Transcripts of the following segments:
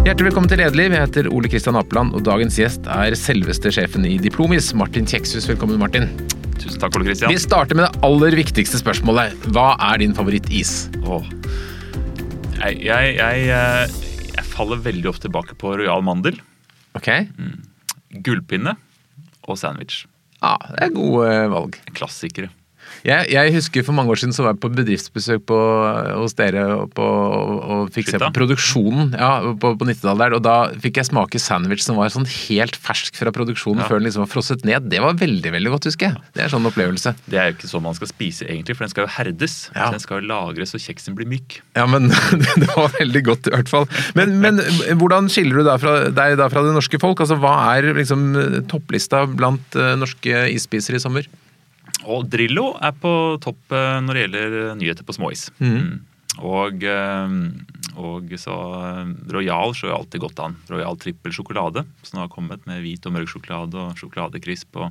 Hjertelig velkommen til Lederliv. Jeg heter Ole Kristian Apeland, og dagens gjest er selveste sjefen i Diplomis, Martin Kjekshus. Velkommen, Martin. Tusen takk, Ole Kristian. Vi starter med det aller viktigste spørsmålet. Hva er din favorittis? Åh. Jeg, jeg, jeg, eh, jeg faller veldig ofte tilbake på Royal Mandel, Ok? gullpinne og sandwich. Ja, det er gode valg. Klassikere. Jeg, jeg husker For mange år siden så var jeg på bedriftsbesøk på, hos dere og, på, og fikk se på produksjonen ja, på, på 90-tallet. der, og Da fikk jeg smake sandwich som var sånn helt fersk fra produksjonen Ja. før den liksom var frosset ned. Det var veldig veldig godt, husker jeg. Det er en sånn opplevelse. Det er jo ikke sånn man skal spise, egentlig, for den skal jo herdes. Ja. Den skal jo lagres så kjeksen blir myk. Ja, men det var veldig godt i hvert fall. Men, men hvordan skiller du deg fra, deg da fra det norske folk? Altså, Hva er liksom topplista blant eh, norske isspisere i sommer? Og Drillo er på topp eh, når det gjelder nyheter på småis. Mhm. Mm. Og, eh, og så eh, Royal slår jo alltid godt an. Royal trippel sjokolade, som har kommet med hvit og mørk sjokolade og sjokoladekrisp og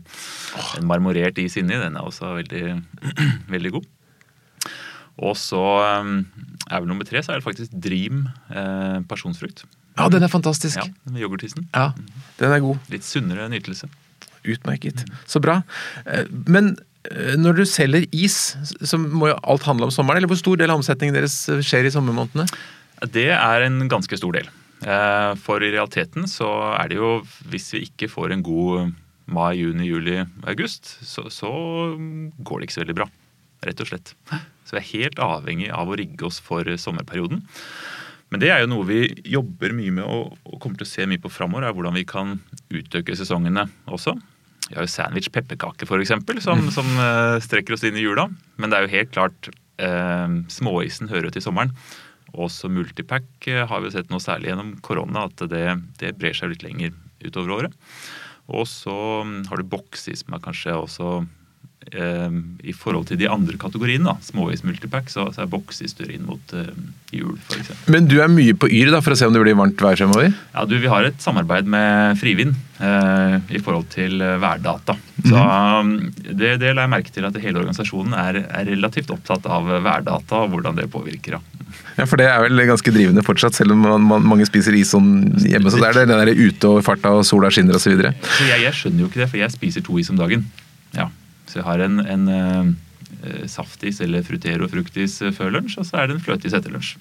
en marmorert is inni. Den er også veldig, veldig god. Og så eh, er vel nummer tre så er det faktisk Dream eh, pasjonsfrukt. Ja, den er fantastisk. Ja, med yoghurtisen. Ja, den er god. Litt sunnere nytelse. Utmerket. Så bra. Eh, Men eh, når du selger is, så må jo alt handle om sommeren. Eller hvor stor del av omsetningen deres skjer i sommermånedene? Det er en ganske stor del. Eh, For i realiteten så er det jo, hvis vi ikke får en god mai, juni, juli, august, så, så går det ikke så veldig bra. Rett og slett. Så vi er helt avhengig av å rigge oss for sommerperioden. Men det er jo noe vi jobber mye med og kommer til å se mye på framover, er hvordan vi kan utøke sesongene også. Vi har jo sandwich pepperkake, f.eks., som, som eh, strekker oss inn i jula. Men det er jo helt klart eh, Småisen hører jo til sommeren. Også multipack eh, har vi sett noe særlig gjennom korona, at det, det brer seg litt lenger utover året. Og så mm, har du boksis, som er kanskje også I forhold til de andre kategoriene, da, småis multipack, så, så er i større inn mot eh, jul, f.eks. Men du er mye på Yr da, for å se om det blir varmt vær fremover? Ja, du, Vi har et samarbeid med Frivind eh, i forhold til eh, værdata. Så um, det, det la jeg merke til at hele organisasjonen er, er relativt opptatt av værdata og hvordan det påvirker. Ja. Ja, for det er vel ganske drivende fortsatt, selv om man, man, mange spiser is sånn hjemme. Så det er den der ute og farta og sola skinner osv. Så jeg, jeg skjønner jo ikke det, for jeg spiser to is om dagen. Ja. Så jeg har en, en eh, saftis eller frutero fruktis eh, før lunsj, og så er det en fløtis etter lunsj.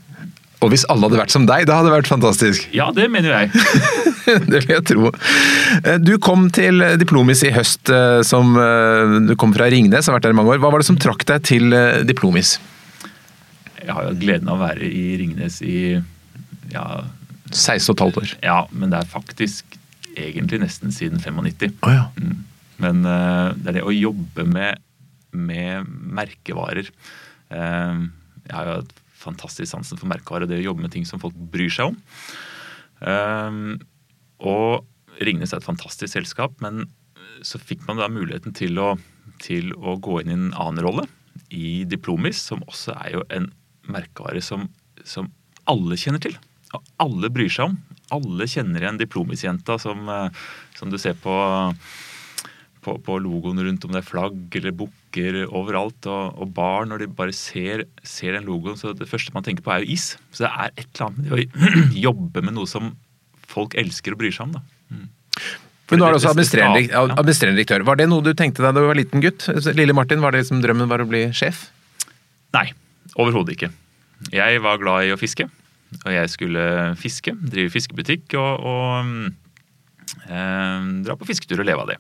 Og hvis alle hadde vært som deg, da hadde det vært fantastisk. Ja, det mener jeg. det vil jeg tro. Eh, Du kom til Diplomis i høst, eh, som du kom fra Ringnes, har vært der i mange år. Hva var det som trakk deg til Diplomis? Jeg har jo hatt gleden av å være i Ringnes i ja, 16 15 år. ja, men det er faktisk egentlig nesten siden 95. Oh, ja. Mm. Men eh, det er det å jobbe med, med merkevarer. Eh, jeg har jo hatt fantastisk sansen for merkevarer, og det å jobbe med ting som folk bryr seg om. Eh, og Ringnes er et fantastisk selskap, men så fikk man da muligheten til å, til å gå inn i en annen rolle i Diplomis, som også er jo en merkevare som, som alle kjenner til. Og alle bryr seg om. Alle kjenner igjen Diplomis-jenta som, som du ser på på, på logoen rundt om det er flagg eller bukker overalt. Og, og barn, når de bare ser, ser den logoen, så det første man tenker på, er jo is. Så det er et eller annet med det å jobbe med noe som folk elsker og bryr seg om. da. Men nå er du også administrerende, administrerende direktør. Var det noe du tenkte deg da du var liten gutt? Lille Martin, var det liksom drømmen var å bli sjef? Nei, overhodet ikke. Jeg var glad i å fiske, og jeg skulle fiske, drive fiskebutikk og, og eh, dra på fisketur og leve av det.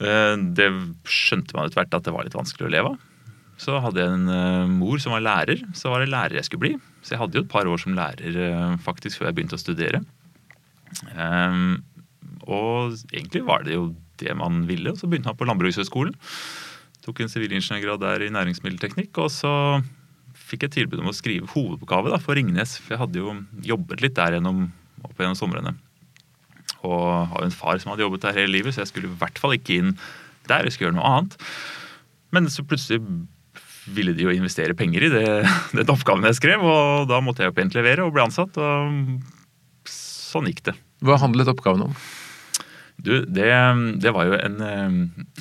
Eh, det skjønte man etter hvert at det var litt vanskelig å leve av. Så hadde jeg en eh, mor som var lærer, så var det lærer jeg skulle bli. Så jeg hadde jo et par år som lærer eh, faktisk før jeg begynte å studere. Og egentlig var det jo det man ville, og så begynte man på Landbrukshøgskolen. Tok en sivilingeniørgrad der i næringsmiddelteknikk, og så fikk jeg tilbud om å skrive hovedoppgave for Ringnes. For jeg hadde jo jobbet litt der gjennom, opp gjennom somrene. Og har en far som hadde jobbet der hele livet, så jeg skulle i hvert fall ikke inn der. Jeg skulle gjøre noe annet. Men så plutselig ville de jo investere penger i det, den oppgaven jeg skrev, og da måtte jeg jo pent levere og bli ansatt. Og sånn gikk det. Hva handlet oppgaven om? Du, det, det var jo en, eh,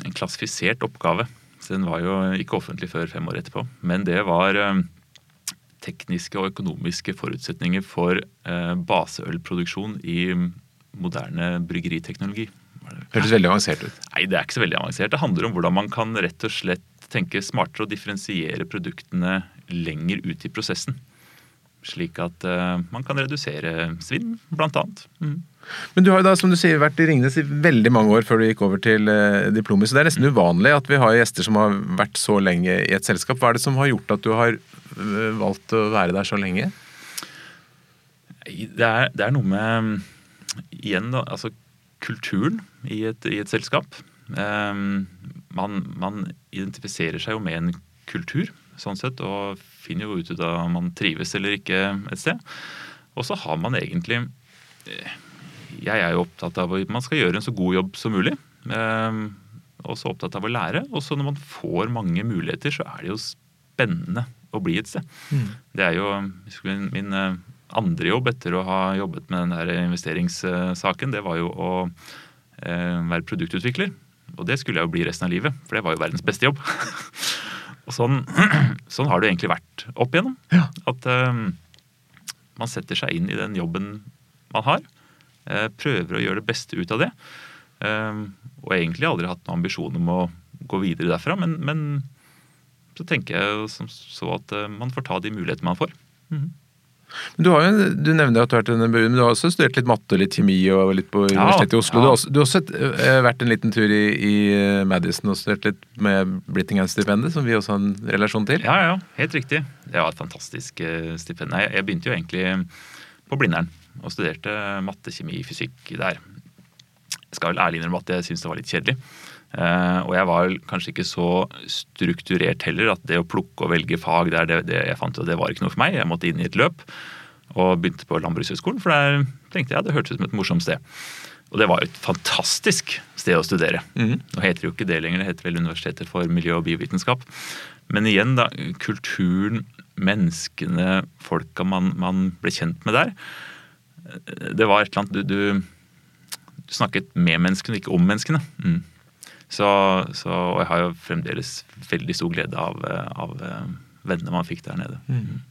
en klassifisert oppgave. Så den var jo ikke offentlig før fem år etterpå. Men det var eh, tekniske og økonomiske forutsetninger for eh, baseølproduksjon i moderne bryggeriteknologi. Hørtes veldig avansert ut. Nei, det er ikke så veldig avansert. Det handler om hvordan man kan rett og slett tenke smartere og differensiere produktene lenger ut i prosessen. Slik at uh, man kan redusere svinn, blant annet. Mm. Men du har jo da, som du sier, vært i Ringnes i veldig mange år før du gikk over til uh, diplomet. Så det er nesten uvanlig at vi har gjester som har vært så lenge i et selskap. Hva er det som har gjort at du har uh, valgt å være der så lenge? Det er, det er noe med igjen da, altså kulturen i et, i et selskap. Um, man, man, identifiserer seg jo med en kultur, sånn sett, og finner jo ut av om man trives eller ikke et sted. Og så har man egentlig eh, Jeg er jo opptatt av at man skal gjøre en så god jobb som mulig. Um, og så opptatt av å lære. Og så når man får mange muligheter, så er det jo spennende å bli et sted. Mm. Det er jo min, min eh, andre jobb etter å ha jobbet med den der investeringssaken, det var jo å eh, være produktutvikler. Og det skulle jeg jo bli resten av livet, for det var jo verdens beste jobb. og sånn, sånn, har det egentlig vært opp igjennom. Ja. At um, man setter seg inn i den jobben man har. Eh, prøver å gjøre det beste ut av det. Um, og egentlig aldri hatt noen ambisjon om å gå videre derfra, men, men så tenker jeg som så at man får ta de mulighetene man får. Mm -hmm. Du, har jo, du nevner at du har vært en men du har også studert litt matte og litt kjemi og litt på Universitetet i Oslo. Ja. Du har også, du har også uh, vært en liten tur i, i eh, Madison og studert litt med Brittingham-stipendet, som vi også har en relasjon til. Ja, ja, helt riktig. Det var et fantastisk uh, stipend. Jeg, jeg begynte jo egentlig på Blindern og studerte matte, kjemi, fysikk der. Jeg skal vel ærlig innrømme at jeg syntes det var litt kjedelig. Uh, og jeg var kanskje ikke så strukturert heller at det å plukke og velge fag der, det, det, jeg fant det var ikke noe for meg. Jeg måtte inn i et løp og begynte på Landbrukshøgskolen, for der tenkte jeg det hørtes ut som et morsomt sted. Og det var jo et fantastisk sted å studere. Mm. Nå heter det jo ikke det lenger, det heter vel Universitetet for miljø- og biovitenskap. Men igjen, da. Kulturen, menneskene, folka man, man ble kjent med der. Det var et eller annet Du, du, du snakket med menneskene, ikke om menneskene. Mm. Så, så, og jeg har jo fremdeles veldig stor glede av, av eh, vennene man fikk der nede. Mm.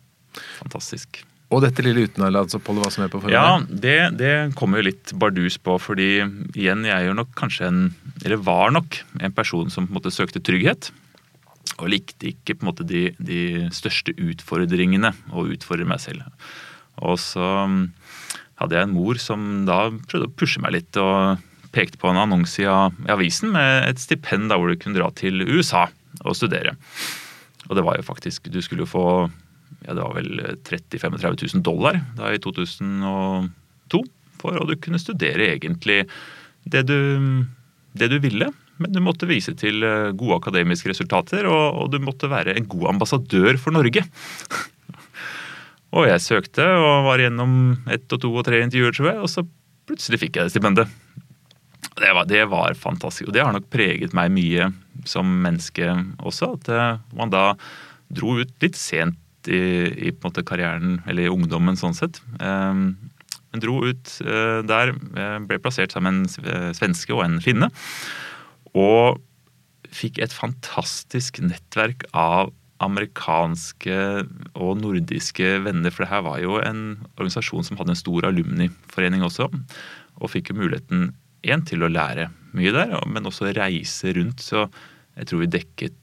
Fantastisk. Og dette lille utenlandsoppholdet, hva som er på forhånd? Ja, det, det kommer jo litt bardus på, fordi igjen, jeg er jo nok kanskje en Eller var nok en person som på en måte søkte trygghet. Og likte ikke på en måte de, de største utfordringene å utfordre meg selv. Og så mm, hadde jeg en mor som da prøvde å pushe meg litt. og pekte på en annonse i avisen med et stipend hvor du kunne dra til USA og studere. Og det var jo faktisk Du skulle jo få ja, det var vel 30 000-35 000 dollar da i 2002 for å kunne studere egentlig det du, det du ville. Men du måtte vise til eh, gode akademiske resultater, og, og du måtte være en god ambassadør for Norge. og jeg søkte og var gjennom ett og to og tre intervjuer, tror jeg, og så plutselig fikk jeg det stipendet. Det var, det var, fantastisk. Og det har nok preget meg mye som menneske også. At uh, man da dro ut litt sent i, i karrieren, eller i ungdommen sånn sett. Um, men dro ut uh, der, ble plassert sammen med en svenske og en finne. Og fikk et fantastisk nettverk av amerikanske og nordiske venner. For det her var jo en organisasjon som hadde en stor alumniforening også. Og fikk jo muligheten én til å lære mye der, men også reise rundt. Så jeg tror vi dekket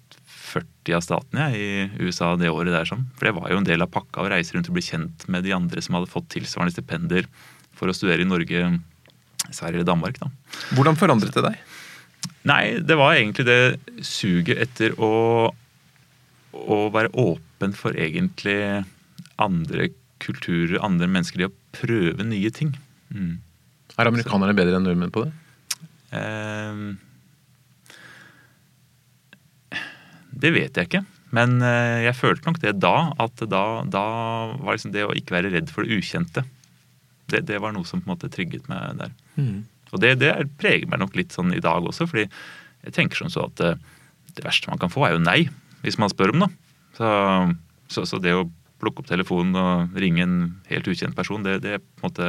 40 av statene i USA det året der. Sånn. For det var jo en del av pakka å reise rundt og bli kjent med de andre som hadde fått tilsvarende stipender for å studere i Norge, Sverige eller Danmark. Da. Hvordan forandret det deg? Nei, det var egentlig det suget etter å, å være åpen for egentlig andre kulturer, andre mennesker, det å prøve nye ting. Mm. Er amerikanerne bedre enn nordmenn på det? Uh, det vet jeg ikke. Men uh, jeg følte nok det da. At da, da var liksom det å ikke være redd for det ukjente. Det, det, var noe som på en måte trygget meg der. Mm. Og det, det, preger meg nok litt sånn i dag også, fordi jeg tenker sånn så at uh, det verste man kan få, er jo nei. Hvis man spør om noe. Så, så, så det å plukke opp telefonen og ringe en helt ukjent person, det, det på en måte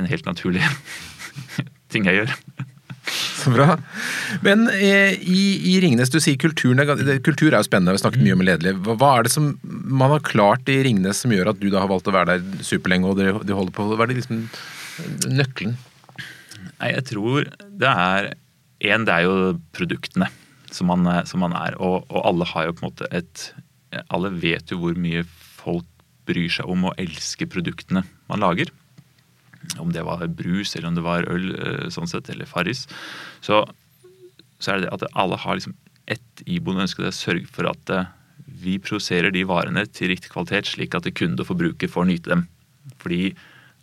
en helt naturlig ting jeg gjør. Så bra. Men eh, i, i, Ringnes, du sier kulturen er, kultur er jo spennende, vi har snakket mye om ledelig. Hva, hva, er det som man har klart i Ringnes som gjør at du da har valgt å være der superlenge og de, de holder på? Hva er det liksom nøkkelen? Nei, jeg tror det er En, det er jo produktene som man, som man er. Og, og, alle har jo på en måte et Alle vet jo hvor mye folk bryr seg om å elske produktene man lager. Om det var brus, eller om det var øl, eh, sånn sett, eller Farris. Så, så er det at alle har liksom ett iboende ønske. Det er å sørge for at eh, vi produserer de varene til riktig kvalitet, slik at kunde og forbruker får nyte dem. Fordi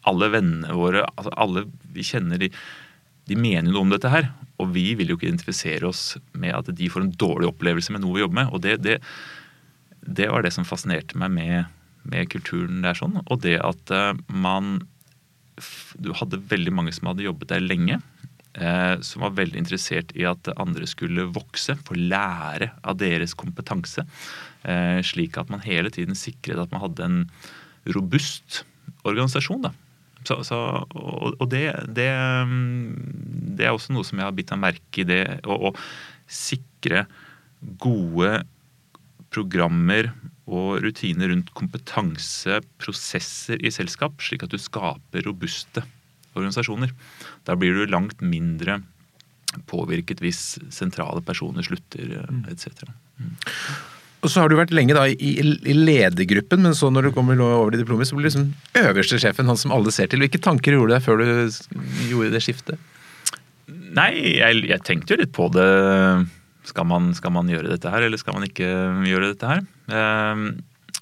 alle vennene våre, altså alle vi kjenner, de, de mener noe om dette her. Og vi vil jo ikke identifisere oss med at de får en dårlig opplevelse med noe vi jobber med. Og det, det, det var det som fascinerte meg med, med kulturen der sånn. Og det at uh, man Du hadde veldig mange som hadde jobbet der lenge. Eh, som var veldig interessert i at andre skulle vokse, få lære av deres kompetanse. Eh, slik at man hele tiden sikret at man hadde en robust organisasjon. da så, så, og, og det, det, mm, det, er også noe som jeg har bitt meg merke i. det, Å, sikre gode programmer og rutiner rundt kompetanse, prosesser i selskap, slik at du skaper robuste organisasjoner. Da blir du langt mindre påvirket hvis sentrale personer slutter mm. etc. Mm. Og så har du vært lenge da i, i ledergruppen, men så når du kommer over i diplomet, så blir du liksom øverste sjefen, han som alle ser til. Hvilke tanker gjorde du deg før du gjorde det skiftet? Nei, jeg, jeg tenkte jo litt på det. Skal man, skal man, gjøre dette her, eller skal man ikke gjøre dette her? Eh,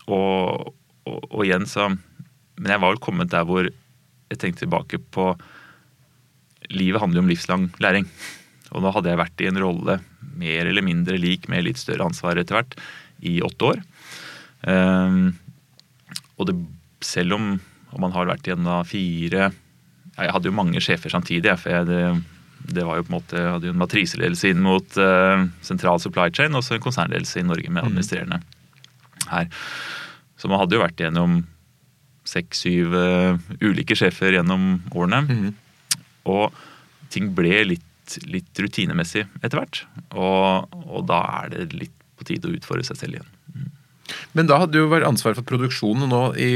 og, og, og, igjen så Men jeg var vel kommet der hvor jeg tenkte tilbake på Livet handler jo om livslang læring. Og nå hadde jeg vært i en rolle mer eller mindre lik med litt større ansvar etter hvert i åtte år. Eh, og det, selv om, om, man har vært gjennom fire Jeg hadde jo mange sjefer samtidig. for jeg, det, det, var jo på en måte, hadde jo en matriseledelse inn mot uh, sentral supply chain og så en konsernledelse i Norge med mm. administrerende her. Så man hadde jo vært gjennom seks-syv uh, ulike sjefer gjennom årene. Mm. Og ting ble litt, litt rutinemessig etter hvert. Og, og da er det litt på tide å utfordre seg selv igjen. Men da hadde du jo vært ansvar for produksjonen, og nå i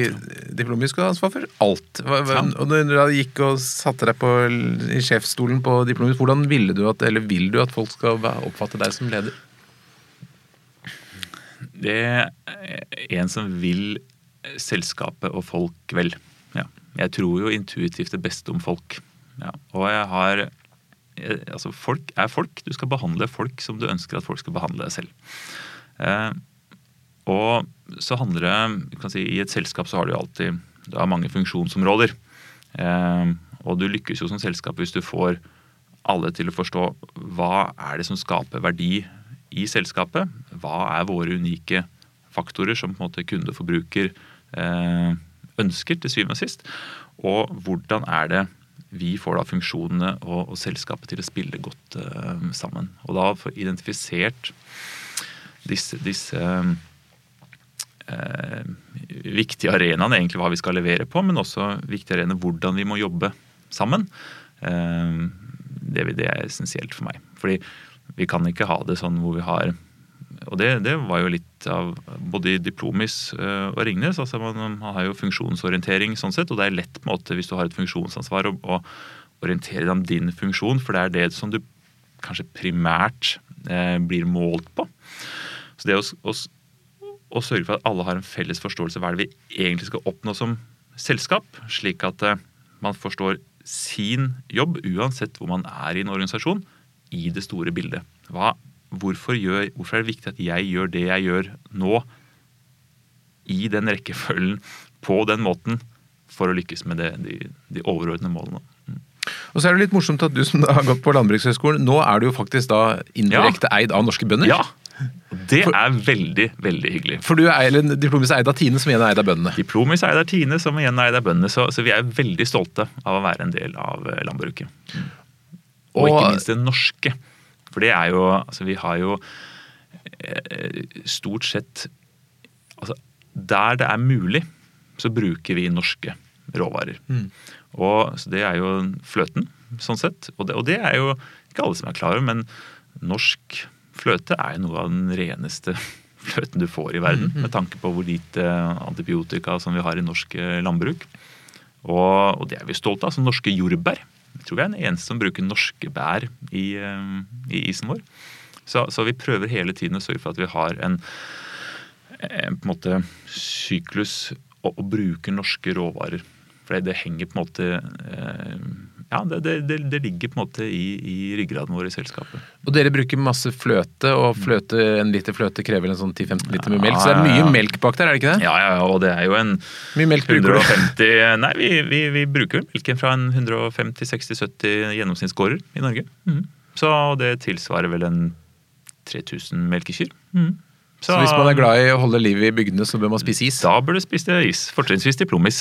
Diplomi skal du ha ansvar for alt. Og når du gikk og satte deg på, i sjefsstolen på Diplomis, hvordan ville du at, eller vil du at folk skal oppfatte deg som leder? Det er en som vil selskapet og folk vel. Ja. Jeg tror jo intuitivt det beste om folk. Ja. Og jeg har altså Folk er folk. Du skal behandle folk som du ønsker at folk skal behandle deg selv. Eh, og så handler det si, I et selskap så har du alltid du har mange funksjonsområder. Eh, og du lykkes jo som selskap hvis du får alle til å forstå hva er det som skaper verdi i selskapet. Hva er våre unike faktorer som på en måte kunde og forbruker eh, ønsker til syvende og sist. Og hvordan er det vi får da funksjonene og, og selskapet til å spille godt eh, sammen. Og da få identifisert disse, disse uh, viktige arenaen egentlig hva vi skal levere på, men også viktige arena hvordan vi må jobbe sammen. Eh, det, det, er essensielt for meg. Fordi vi kan ikke ha det sånn hvor vi har og det, det, var jo litt av både i Diplomis uh, og Ringnes. altså man, man, har jo funksjonsorientering sånn sett, og det er lett på en måte hvis du har et funksjonsansvar å, å orientere deg om din funksjon, for det er det som du kanskje primært eh, blir målt på. Så det å, å, å, sørge for at alle har en felles forståelse av hva det vi egentlig skal oppnå som selskap, slik at uh, man forstår sin jobb, uansett hvor man er i en organisasjon, i det store bildet. Hva hvorfor, gjør, hvorfor, er det viktig at jeg gjør det jeg gjør nå, i den rekkefølgen, på den måten, for å lykkes med det, de, de overordnede målene. Mm. Og så er det litt morsomt at du som har gått på Landbrukshøgskolen, nå er du jo faktisk da indirekte ja. eid av norske bønder. Ja, det for, er veldig veldig hyggelig. For du er eller, Diplomis eid av Tine, som igjen er eid av bøndene? Diplomis eid av Tine, som igjen er eid av bøndene. Så, så, vi er veldig stolte av å være en del av eh, landbruket. Og, og ikke minst det norske. For det er jo Altså, vi har jo eh, stort sett Altså, der det er mulig, så bruker vi norske råvarer. Mm. Og så Det er jo fløten. sånn sett. Og det, og det er jo ikke alle som er klar over, men norsk fløte er jo noe av den reneste fløten du får i verden. Mm. Med tanke på hvor lite antibiotika som vi har i norsk eh, landbruk. Og, og det er vi stolte av, som norske jordbær. Jeg tror vi er den eneste som bruker norske bær i, eh, i isen vår. Så, så, vi prøver hele tiden å sørge for at vi har en, en på en måte syklus og, og bruker norske råvarer. For det henger på en måte eh, ja, det, det, det, ligger på en måte i, i ryggraden vår i selskapet. Og dere bruker masse fløte, og fløte, en liter fløte krever en sånn 10-15 liter med melk. Så det er mye melk bak der, er det ikke det? Ja, ja, og det er jo en Mye melk bruker 150, du? Nei, vi, vi, vi, bruker melken fra en 150-60-70 gjennomsnittsgårder i Norge. Mm. Så det tilsvarer vel en 3000 melkekyr. Mm. Så, så, hvis man er glad i å holde liv i bygdene, så bør man spise is? Da bør du spise is. Fortrinnsvis diplomis.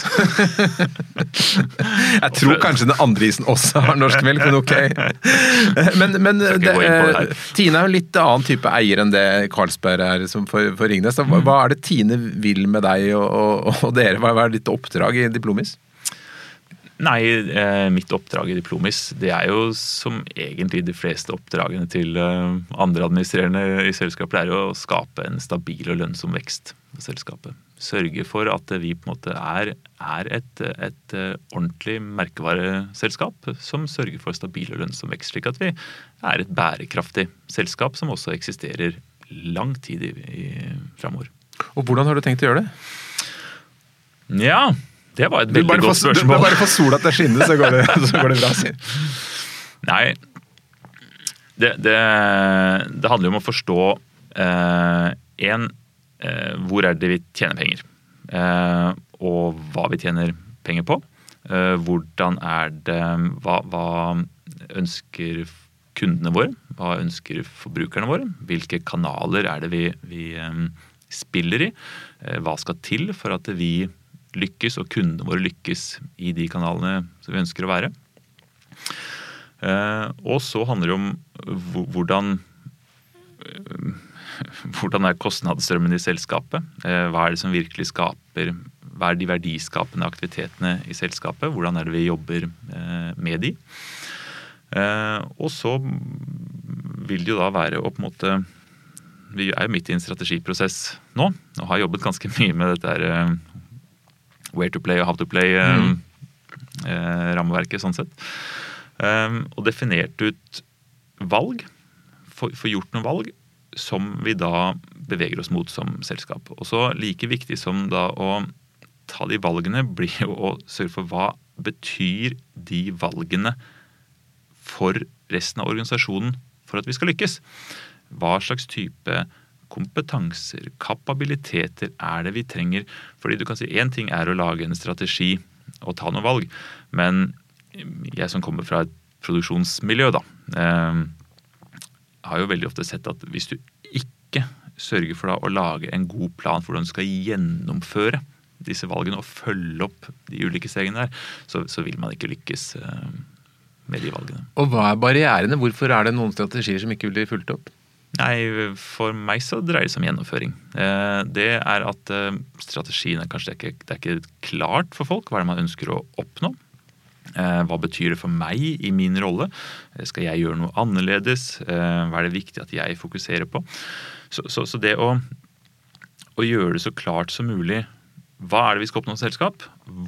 jeg tror kanskje den andre isen også har norsk melk, men ok. Men, men det, det Tine er jo litt annen type eier enn det Karlsberg er for, for Ringnes. Hva, hva, er det Tine vil med deg og, og, og dere? Hva er ditt oppdrag i Diplomis? Nei, eh, mitt oppdrag i Diplomis det er jo som egentlig de fleste oppdragene til eh, andre administrerende i selskapet, er jo å skape en stabil og lønnsom vekst i selskapet. Sørge for at vi på en måte er, er et, et, eh, ordentlig merkevareselskap som sørger for stabil og lønnsom vekst, slik at vi er et bærekraftig selskap som også eksisterer lang tid i, i, framover. Og hvordan har du tenkt å gjøre det? Ja, det var et veldig godt spørsmål. Du, bare få sola til å skinne, så går det, så går det bra. Sier. Nei, det, det, det, handler jo om å forstå én eh, eh, hvor er det vi tjener penger? Eh, og hva vi tjener penger på. Eh, hvordan er det hva, hva, ønsker kundene våre? Hva ønsker forbrukerne våre? Hvilke kanaler er det vi, vi eh, spiller i? Eh, hva skal til for at vi lykkes, og kundene våre lykkes i de kanalene som vi ønsker å være. Eh, og så handler det om hvordan eh, hvordan er kostnadsstrømmen i selskapet? Eh, hva er det som virkelig skaper Hva er de verdiskapende aktivitetene i selskapet? Hvordan er det vi jobber med de? Og så vil det jo da være å på en måte Vi er jo midt i en strategiprosess nå og har jobbet ganske mye med dette where to play og how to play-rammeverket, mm. sånn sett. Um, og definert ut valg, få gjort noen valg, som vi da beveger oss mot som selskap. Og så like viktig som da å ta de valgene, blir jo å sørge for hva betyr de valgene for resten av organisasjonen for at vi skal lykkes. Hva slags type kompetanser, kapabiliteter er det vi trenger? Fordi du kan si Én ting er å lage en strategi og ta noen valg, men jeg som kommer fra et produksjonsmiljø, da, eh, har jo veldig ofte sett at hvis du ikke sørger for da å lage en god plan for hvordan du skal gjennomføre disse valgene og følge opp de ulike stegene der, så, så vil man ikke lykkes eh, med de valgene. Og hva er barrierene? Hvorfor er det noen strategier som ikke blir fulgt opp? Nei, For meg så dreier det seg om gjennomføring. Eh, det er at eh, strategien er kanskje ikke, det er ikke klart for folk. Hva er det man ønsker å oppnå? Eh, hva betyr det for meg i min rolle? Skal jeg gjøre noe annerledes? Hva er det viktig at jeg fokuserer på? Så, så, så det å, å, gjøre det så klart som mulig hva er det vi skal oppnå som selskap?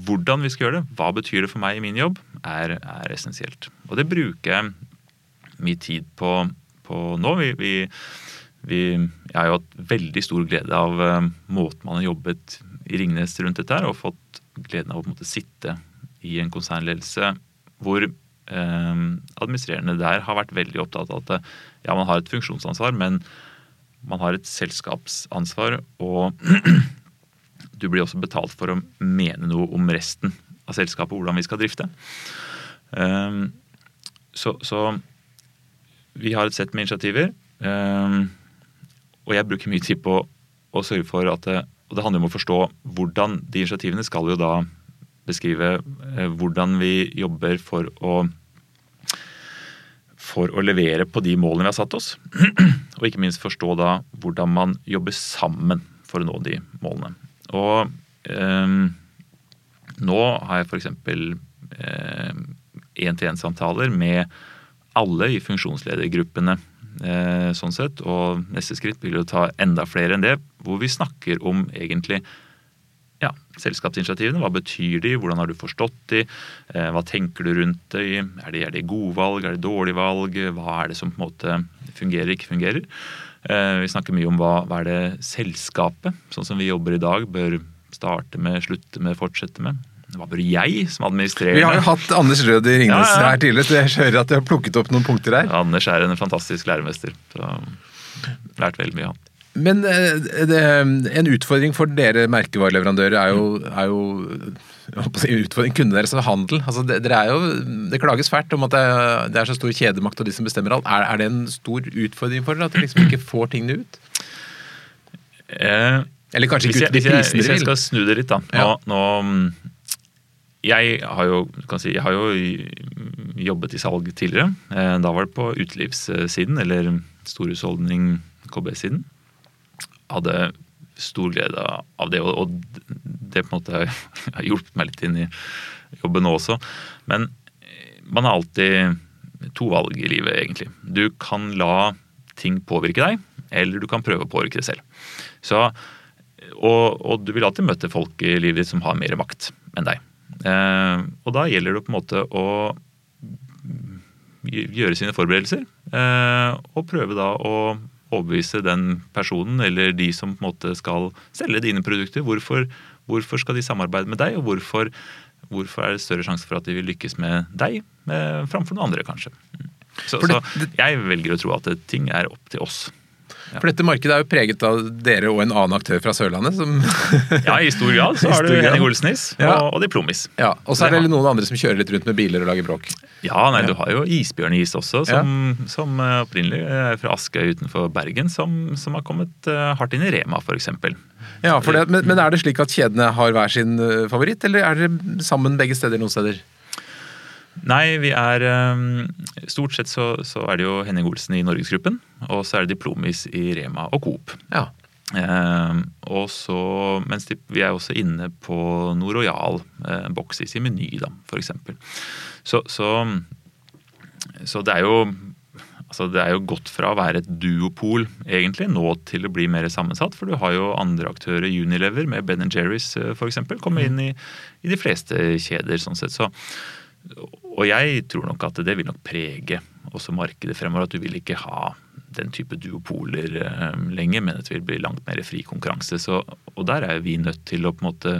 Hvordan vi skal gjøre det? Hva betyr det for meg i min jobb? Er, er essensielt. Og det bruker jeg mye tid på på nå. Vi, vi, vi, jeg har jo hatt veldig stor glede av uh, måten man har jobbet i Ringnes rundt dette her, og fått gleden av å måte, sitte i en konsernledelse hvor uh, administrerende der har vært veldig opptatt av at ja, man har et funksjonsansvar, men man har et selskapsansvar, og du blir også betalt for å mene noe om resten av selskapet, hvordan vi skal drifte. Um, så, så vi har et sett med initiativer. Ehm, og jeg bruker mye tid på å sørge for at Og det handler om å forstå hvordan de initiativene skal jo da beskrive eh, hvordan vi jobber for å for å levere på de målene vi har satt oss. Og ikke minst forstå da hvordan man jobber sammen for å nå de målene. Og eh, nå har jeg f.eks. Eh, én-til-én-samtaler med alle i funksjonsledergruppene. Eh, sånn sett, Og neste skritt blir å ta enda flere enn det, hvor vi snakker om egentlig ja, selskapsinitiativene. Hva betyr de, hvordan har du forstått de, eh, hva tenker du rundt det? Er det, er det gode valg, er det dårlige valg? Hva er det som på en måte fungerer, ikke fungerer? Eh, vi snakker mye om hva, hva er det selskapet, sånn som vi jobber i dag, bør starte med, slutte med, fortsette med. Hva bør jeg som administrerer? Vi har jo hatt Anders Rød i Ringnes ja, ja. her tidligere, så jeg hører at du har plukket opp noen punkter her. Anders er en fantastisk læremester. så Lært veldig mye av. Men eh, det, en utfordring for dere merkevareleverandører er jo, er jo utfordring kunne deres handel. Altså, det, jo, det, klages fælt om at det, det, er så stor kjedemakt og de som bestemmer alt. Er, er det en stor utfordring for dere at dere liksom ikke får tingene ut? Eh, Eller kanskje ikke ut de prisene dere vil? Hvis jeg skal snu det litt, da. Nå, ja. nå jeg har jo, si, jeg har jo jobbet i salg tidligere. Eh, da var det på utelivssiden, eller storhusholdning KB-siden. Hadde stor glede av det, og det på en måte har hjulpet meg litt inn i jobben nå også. Men man har alltid to valg i livet, egentlig. Du kan la ting påvirke deg, eller du kan prøve å påvirke det selv. Så, og, og du vil alltid møte folk i livet ditt som har mer makt enn deg. Eh, og da gjelder det på en måte å gjøre sine forberedelser. Eh, og prøve da å overbevise den personen eller de som på en måte skal selge dine produkter. Hvorfor, hvorfor skal de samarbeide med deg, og hvorfor, hvorfor, er det større sjanse for at de vil lykkes med deg med, framfor noen andre, kanskje. Så, så jeg velger å tro at ting er opp til oss. Ja. For dette markedet er jo preget av dere og en annen aktør fra Sørlandet. Som ja, i stor grad så har du Henning Olsnis og, ja. og Diplomis. Ja, Og så er det noen andre som kjører litt rundt med biler og lager bråk. Ja, nei, du har jo Isbjørnis også, som, som eh, opprinnelig er fra Askøy utenfor Bergen, som, som, har kommet uh, hardt inn i Rema, f.eks. Ja, for det, men, men er det slik at kjedene har hver sin eh, favoritt, eller er dere sammen begge steder noen steder? Nei, vi er ehm, Stort sett så, så, er det jo Henning Olsen i Norgesgruppen. Og så er det Diplomis i Rema og Coop. Ja. Eh, og så, mens de, vi er også inne på Royal, eh, Boxis i Meny, da, f.eks. Så, så, så det er jo altså det er jo gått fra å være et duopol egentlig, nå til å bli mer sammensatt. For du har jo andre aktører, Unilever med Ben Jerry's f.eks., kommet inn i, i, de fleste kjeder. sånn sett. Så, og jeg tror nok at det vil nok prege også markedet fremover. At du vil ikke ha den type duopoler eh, lenger, men at det vil bli langt mer fri konkurranse. Så, og der er vi nødt til å på en måte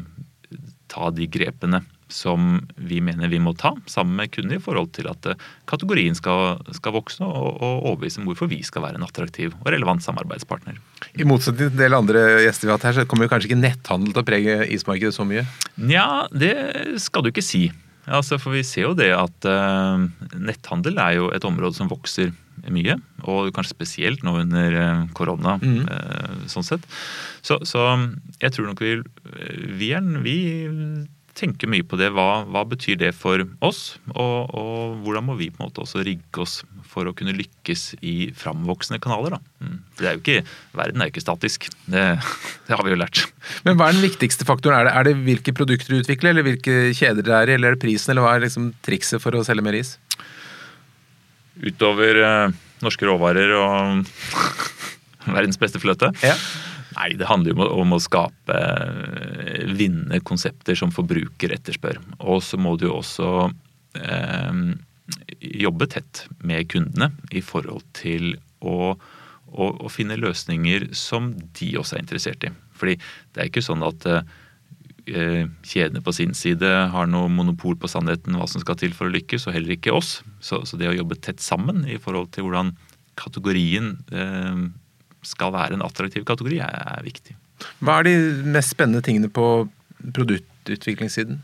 ta de grepene som vi mener vi må ta, sammen med kunder, i forhold til at eh, kategorien skal, skal vokse og, og overbevise om hvorfor vi skal være en attraktiv og relevant samarbeidspartner. I motsetning til en del andre gjester vi har hatt her, så kommer jo kanskje ikke netthandel til å prege ismarkedet så mye? Nja, det skal du ikke si. Altså, for vi ser jo det at uh, netthandel er jo et område som vokser mye. Og kanskje spesielt nå under uh, korona. Mm. Uh, sånn sett. Så, så, jeg tror nok vi, vi, er, vi tenker mye på det. Hva, hva betyr det for oss? Og, og, hvordan må vi på en måte også rigge oss for å kunne lykkes i framvoksende kanaler? Da. Mm. For det er jo ikke, Verden er jo ikke statisk. Det, det, har vi jo lært. Men hva er den viktigste faktoren? Er det, er det hvilke produkter du utvikler, eller hvilke kjeder det er i, eller er det prisen, eller hva er liksom trikset for å selge mer is? Utover eh, norske råvarer og verdens beste fløte. Ja. Nei, det handler jo om å skape vinne vinnende konsepter som forbruker etterspør. Og så må du jo også eh, jobbe tett med kundene i forhold til å, å, å, finne løsninger som de også er interessert i. Fordi det er ikke sånn at eh, kjedene på sin side har noe monopol på sannheten hva som skal til for å lykkes, og heller ikke oss. Så, så det å jobbe tett sammen i forhold til hvordan kategorien eh, skal være en attraktiv kategori, er viktig. Hva er de mest spennende tingene på produktutviklingssiden?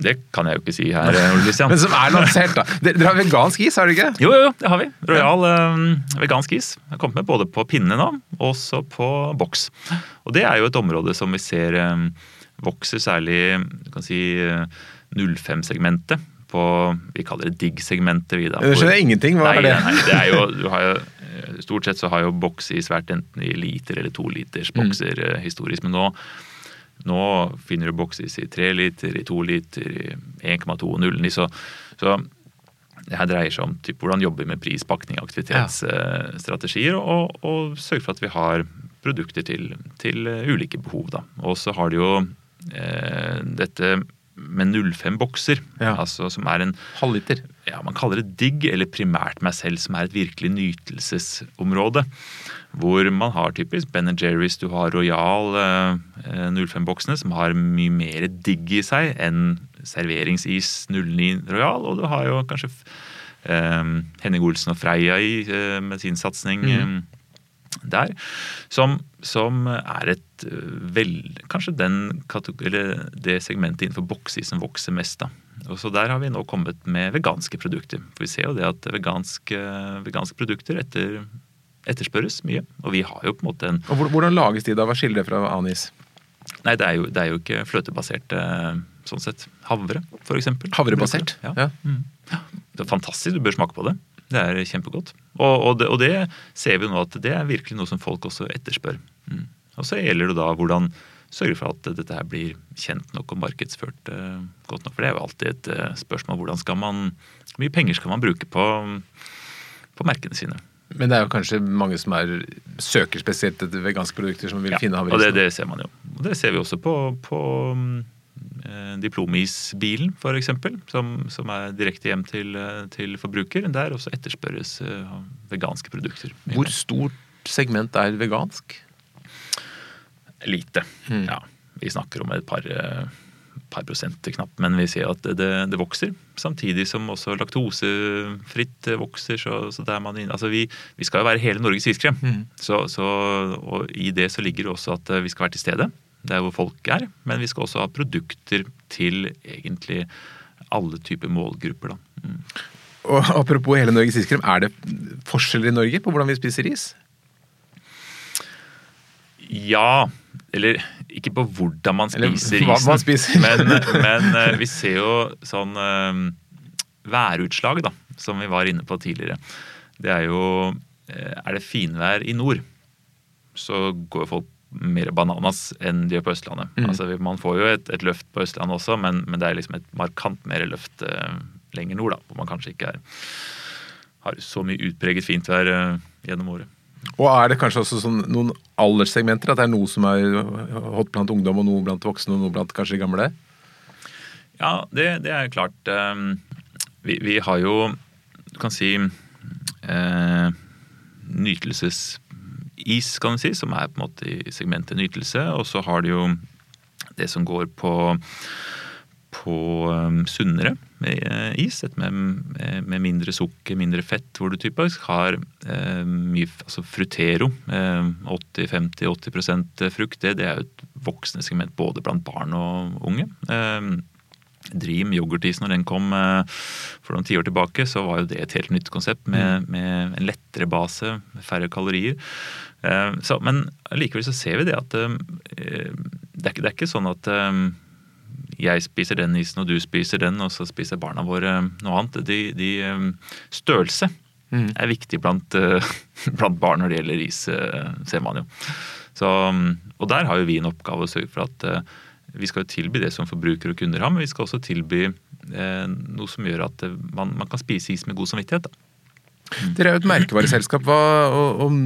Det kan jeg jo ikke si her, Christian. Men som er lansert, da. Dere har vegansk is, har dere ikke? Jo, jo, det har vi. Royal um, vegansk is. Jeg har kommet med både på pinne nå, og også på boks. Og det er jo et område som vi ser um, vokser særlig du kan si, 05-segmentet. På, vi kaller det digg-segmentet. Det skjønner jeg ingenting. Hva nei, er det? Nei, det er jo, du har jo Stort sett så har jo boksis vært enten i liter eller to liters mm. mm. historisk. Men nå, Nå finner du boksis i tre liter, i to liter, i 1,2 og 0,9. Så, så det her dreier seg om typ, hvordan jobbe med pris, pakning, aktivitetsstrategier, ja. og, og, sørge for at vi har produkter til, til ulike behov. Da. Og så har det jo eh, dette med 05 bokser, ja. altså som er en Halvliter? Ja, man kaller det digg, eller primært meg selv, som er et virkelig nytelsesområde. Hvor man har typisk Ben Jerry's, du har Royal eh, 05-boksene, som har mye mer digg i seg enn serveringsis 09 Royal, og du har jo kanskje eh, Henning Olsen og Freia i eh, med sin satsing. Mm der, som, som, er et eh, vel, Kanskje den eller det segmentet innenfor boksi som vokser mest. da. Og så Der har vi nå kommet med veganske produkter. For Vi ser jo det at veganske, veganske produkter etter, etterspørres mye. Og vi har jo på en måte en Og Hvordan lages de da? Hva skiller det fra anis? Nei, det er jo, det er jo ikke fløtebasert sånn sett. Havre, f.eks. Havrebasert? Ja. ja. Mm. Det er fantastisk, du bør smake på det. Det er kjempegodt. Og, og, det, og, det, ser vi nå at det er virkelig noe som folk også etterspør. Mm. Og så gjelder det da hvordan sørge for at dette her blir kjent nok og markedsført uh, godt nok. For det er jo alltid et uh, spørsmål hvordan skal man Hvor mye penger skal man bruke på, på merkene sine? Men det er jo kanskje mange som er, søker spesielt etter veganske produkter som vil ja, finne havrisen? Og det, det, ser man jo. Og det ser vi også på, på um, Eh, diplomisbilen f.eks., som, som er direkte hjem til, eh, til forbruker. Der også etterspørres eh, veganske produkter. Hvor stort segment er vegansk? Lite. Mm. Ja. Vi snakker om et par, par prosent knapt, men vi ser at det, det, vokser. Samtidig som også laktosefritt vokser. så, så der man, altså vi, vi, skal jo være hele Norges iskrem. Mm. Så, så, og I det så ligger det også at vi skal være til stede det er hvor folk er. Men vi skal også ha produkter til egentlig alle typer målgrupper. Da. Mm. Og Apropos hele Norges iskrem, er det forskjeller i Norge på hvordan vi spiser is? Ja. Eller ikke på hvordan man spiser eller, isen. Man spiser. men, men, eh, vi ser jo sånn uh, værutslag, da, som vi var inne på tidligere. Det er jo uh, Er det finvær i nord, så går folk mer bananas enn de gjør på Østlandet. Mm. Altså, man får jo et, et, løft på Østlandet også, men, men, det er liksom et markant mer løft uh, lenger nord, da, hvor man kanskje ikke er, har så mye utpreget fint vær uh, gjennom året. Og er det kanskje også sånn, noen alderssegmenter? At det er noe som er hot blant ungdom, og noe blant voksne, og noe blant kanskje gamle? Ja, det, det er klart. Um, vi, vi, har jo, du kan si, uh, nytelses is, kan du si, som er på en måte i segmentet nytelse. Og så har du jo det som går på, på um, sunnere uh, is. Et med, med, mindre sukker, mindre fett, hvor du typisk har eh, mye altså frutero. Eh, 80-50-80% frukt. Det, det, er jo et voksende segment både blant barn og unge. Eh, Dream yoghurtis, når den kom uh, for noen tiår tilbake, så var jo det et helt nytt konsept med, mm. med en lettere base, færre kalorier. Eh, så, men likevel så ser vi det at eh, det er, det er ikke sånn at eh, jeg spiser den isen og du spiser den, og så spiser barna våre noe annet. De, de størrelse mm. er viktig blant, blant, barn når det gjelder is, ser man jo. Så, og der har jo vi en oppgave å sørge for at vi skal tilby det som forbrukere og kunder har, men vi skal også tilby noe som gjør at man, man kan spise is med god samvittighet. Da. Dere er jo et merkevareselskap. Hva, om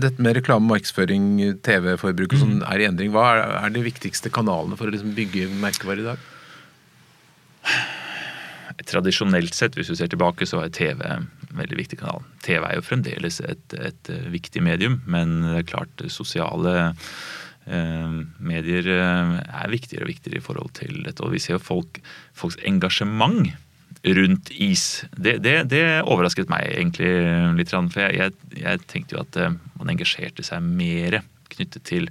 dette med reklame, markedsføring, TV-forbruk og sånn mm. er i endring, hva er, er de viktigste kanalene for å liksom bygge merkevare i dag? Tradisjonelt sett, hvis du ser tilbake, så er TV en veldig viktig kanal. TV er jo fremdeles et, et viktig medium, men det er klart sosiale eh, medier eh, er viktigere og viktigere i forhold til dette. Og vi ser jo folk, folks engasjement rundt is. Det, det, det, overrasket meg egentlig litt. For jeg, jeg, tenkte jo at eh, man engasjerte seg mer knyttet til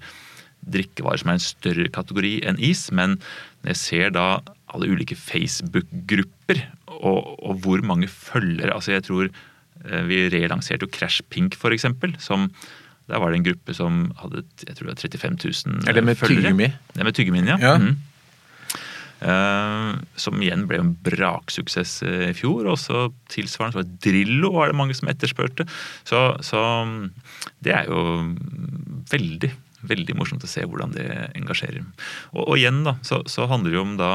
drikkevarer som er en større kategori enn is. Men når jeg ser da alle ulike Facebook-grupper og, og, hvor mange følgere altså Jeg tror eh, vi relanserte jo Crash Pink, for eksempel. Som der var det en gruppe som hadde jeg tror det var 35 000 følgere. Er det med tyggegummi? Det med tyggemin, ja. ja. Mm. Uh, som igjen ble en braksuksess eh, i fjor. Og så tilsvarende så var det Drillo var det mange som etterspurte. Så, så, det er jo veldig, veldig morsomt å se hvordan det engasjerer. Og, og igjen da, så, så, handler det jo om da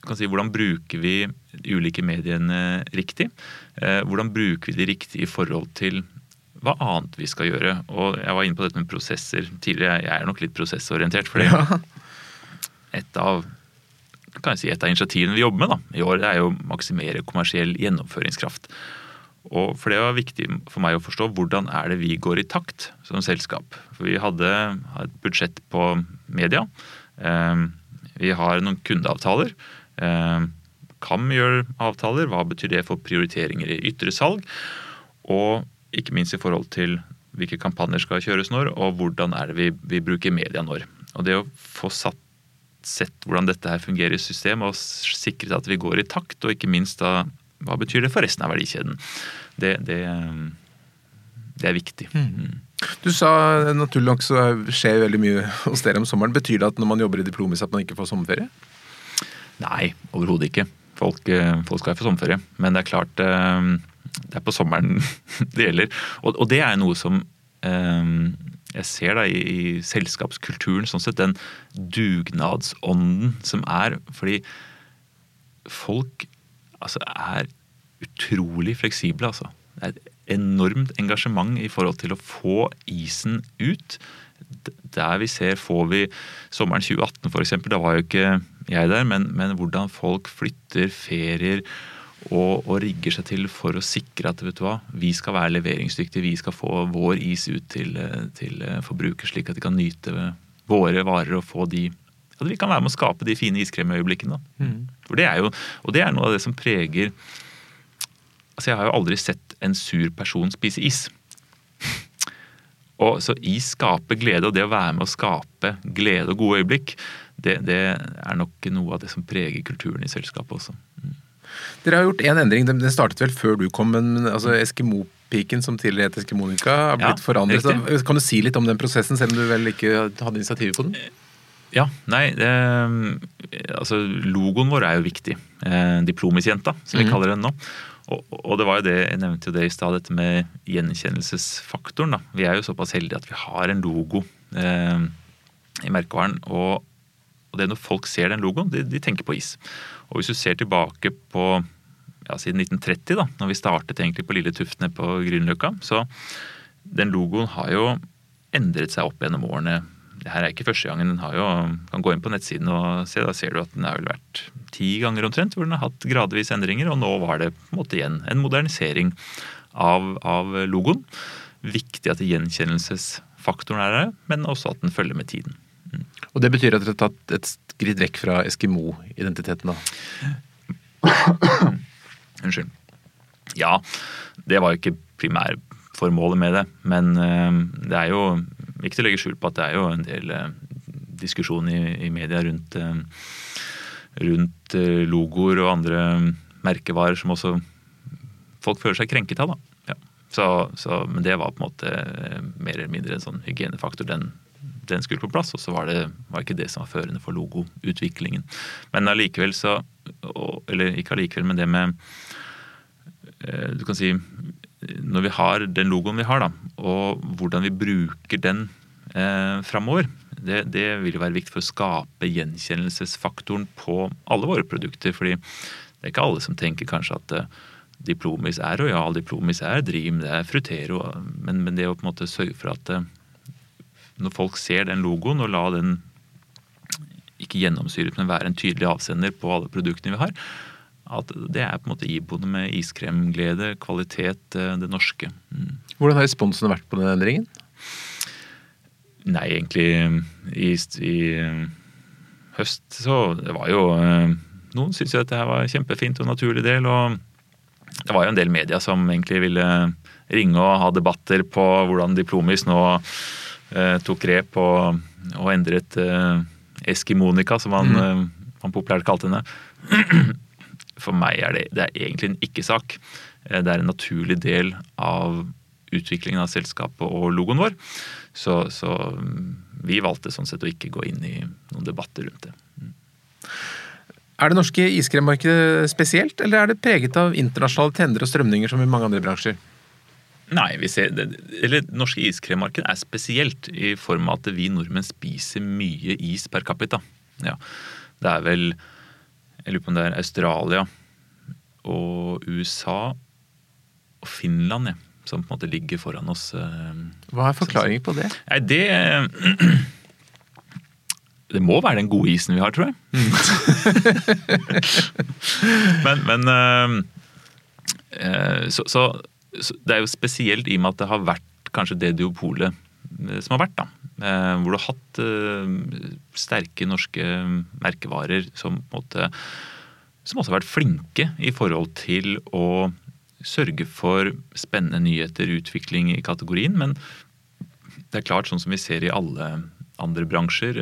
kan si, Hvordan bruker vi de ulike mediene riktig? Eh, hvordan bruker vi de riktig i forhold til hva annet vi skal gjøre? Og Jeg var inne på dette med prosesser tidligere. Jeg er nok litt prosessorientert. fordi ja. et av kan jeg si, et av initiativene vi jobber med da, i år, er jo å maksimere kommersiell gjennomføringskraft. Og for Det var viktig for meg å forstå hvordan er det vi går i takt som selskap. For Vi hadde et budsjett på media. Eh, vi har noen kundeavtaler. Eh, KAM gjør avtaler. Hva betyr det for prioriteringer i ytre salg? Og ikke minst i forhold til hvilke kampanjer skal kjøres når, og hvordan er det vi, vi bruker media når. Og Det å få satt, sett hvordan dette her fungerer i systemet og sikret at vi går i takt, og ikke minst da hva betyr det for resten av verdikjeden, det, det, det er viktig. Mm. Du sa naturlig nok så skjer veldig mye hos dere om sommeren. Betyr det at når man jobber i Diplomis at man ikke får sommerferie? Nei, overhodet ikke. Folk, eh, folk skal få sommerferie. Men det er klart eh, det er på sommeren det gjelder. Og, og det er noe som eh, jeg ser da i, i, selskapskulturen, sånn sett den dugnadsånden som er. Fordi folk altså, er utrolig fleksible, altså. Det er et enormt engasjement i forhold til å få isen ut. Der vi ser, får vi sommeren 2018 f.eks., da var jo ikke jeg der, men, men hvordan folk flytter ferier og, og, rigger seg til for å sikre at vet du hva, vi skal være leveringsdyktige. Vi skal få vår is ut til, til forbruker, slik at de kan nyte våre varer og få de At vi kan være med å skape de fine iskremøyeblikkene. Mm. For det er jo, og det er noe av det som preger Altså, jeg har jo aldri sett en sur person spise is. Og så Is skaper glede, og det å være med å skape glede og gode øyeblikk, det, det er nok noe av det som preger kulturen i selskapet også. Mm. Dere har gjort én en endring. Den startet vel før du kom, men altså Eskimo-piken som tidligere het Eskimonika, har blitt ja, forandret. Riktig. Kan du si litt om den prosessen, selv om du vel ikke hadde initiativet på den? Ja, nei det, altså Logoen vår er jo viktig. Eh, Diplomisjenta, som vi mm. kaller den nå. Og, og, det var jo det, Jeg nevnte jo det i stad, dette med gjenkjennelsesfaktoren. da. Vi er jo såpass heldige at vi har en logo eh, i merkevaren. Og, og, det er når folk ser den logoen, de, de tenker på is. Og hvis du ser tilbake på ja, siden 1930, da når vi startet egentlig på Lille Tuftene på Grünerløkka, så den logoen har jo endret seg opp gjennom årene. Det her er ikke første gangen. Den har jo, kan gå inn på nettsiden og se. Da ser du at den har vel vært ti ganger omtrent, hvor den har hatt gradvis endringer. Og nå var det på en måte igjen en modernisering av, av logoen. Viktig at gjenkjennelsesfaktoren er der, men også at den følger med tiden. Og det betyr at dere har tatt et skritt vekk fra Eskimo-identiteten, da? Unnskyld. Ja, det var jo ikke primærformålet med det. Men uh, det er jo ikke til å legge skjul på at det er jo en del uh, diskusjon i, i, media rundt, uh, rundt logoer og andre merkevarer som også folk føler seg krenket av. da. Ja. Så, så, men det var på en måte mer eller mindre en sånn hygienefaktor. Den den skulle på plass, og så var det var ikke det som var førende for logoutviklingen. Men allikevel så Eller ikke allikevel, men det med eh, Du kan si Når vi har den logoen vi har, da, og hvordan vi bruker den eh, framover, det, det, vil være viktig for å skape gjenkjennelsesfaktoren på alle våre produkter. fordi det er ikke alle som tenker kanskje at uh, Diplomis er Royal, Diplomis er Dream, det er Frutero. Men, men, det å på en måte sørge for at uh, når folk ser den logoen, og la den ikke gjennomsyret, men være en tydelig avsender på alle produktene vi har, at det er på en måte iboende med iskremglede, kvalitet, eh, det norske. Mm. Hvordan har responsen vært på den endringen? Nei, egentlig i, i høst så Det var jo eh, Noen syntes jo at det her var kjempefint og naturlig del, og det var jo en del media som egentlig ville ringe og ha debatter på hvordan Diplomis nå Eh, tok grep og, og endret eh, Eskimonika, som han, mm. Eh, han populært kalte henne. For meg er det, det er egentlig en ikke-sak. Det er en naturlig del av utviklingen av selskapet og logoen vår. Så, så, mm, vi valgte sånn sett å ikke gå inn i noen debatter rundt det. Mm. Er det norske iskremmarkedet spesielt, eller er det preget av internasjonale trender og strømninger som i mange andre bransjer? Nei, vi ser, eller norske iskremmarkedet er spesielt i form av at vi nordmenn spiser mye is per capita. Ja, det er vel Jeg lurer på om det er Australia og USA og Finland ja, som på en måte ligger foran oss. eh, Hva er forklaringen på det? Nei, det Det må være den gode isen vi har, tror jeg. men men eh, eh, så, så det er jo spesielt i og med at det har vært kanskje det duopolet eh, som har vært, da. Eh, Hvor du har hatt eh, sterke norske merkevarer som måte som også har vært flinke i forhold til å sørge for spennende nyheter, utvikling i kategorien. Men det er klart, sånn som vi ser i alle andre bransjer,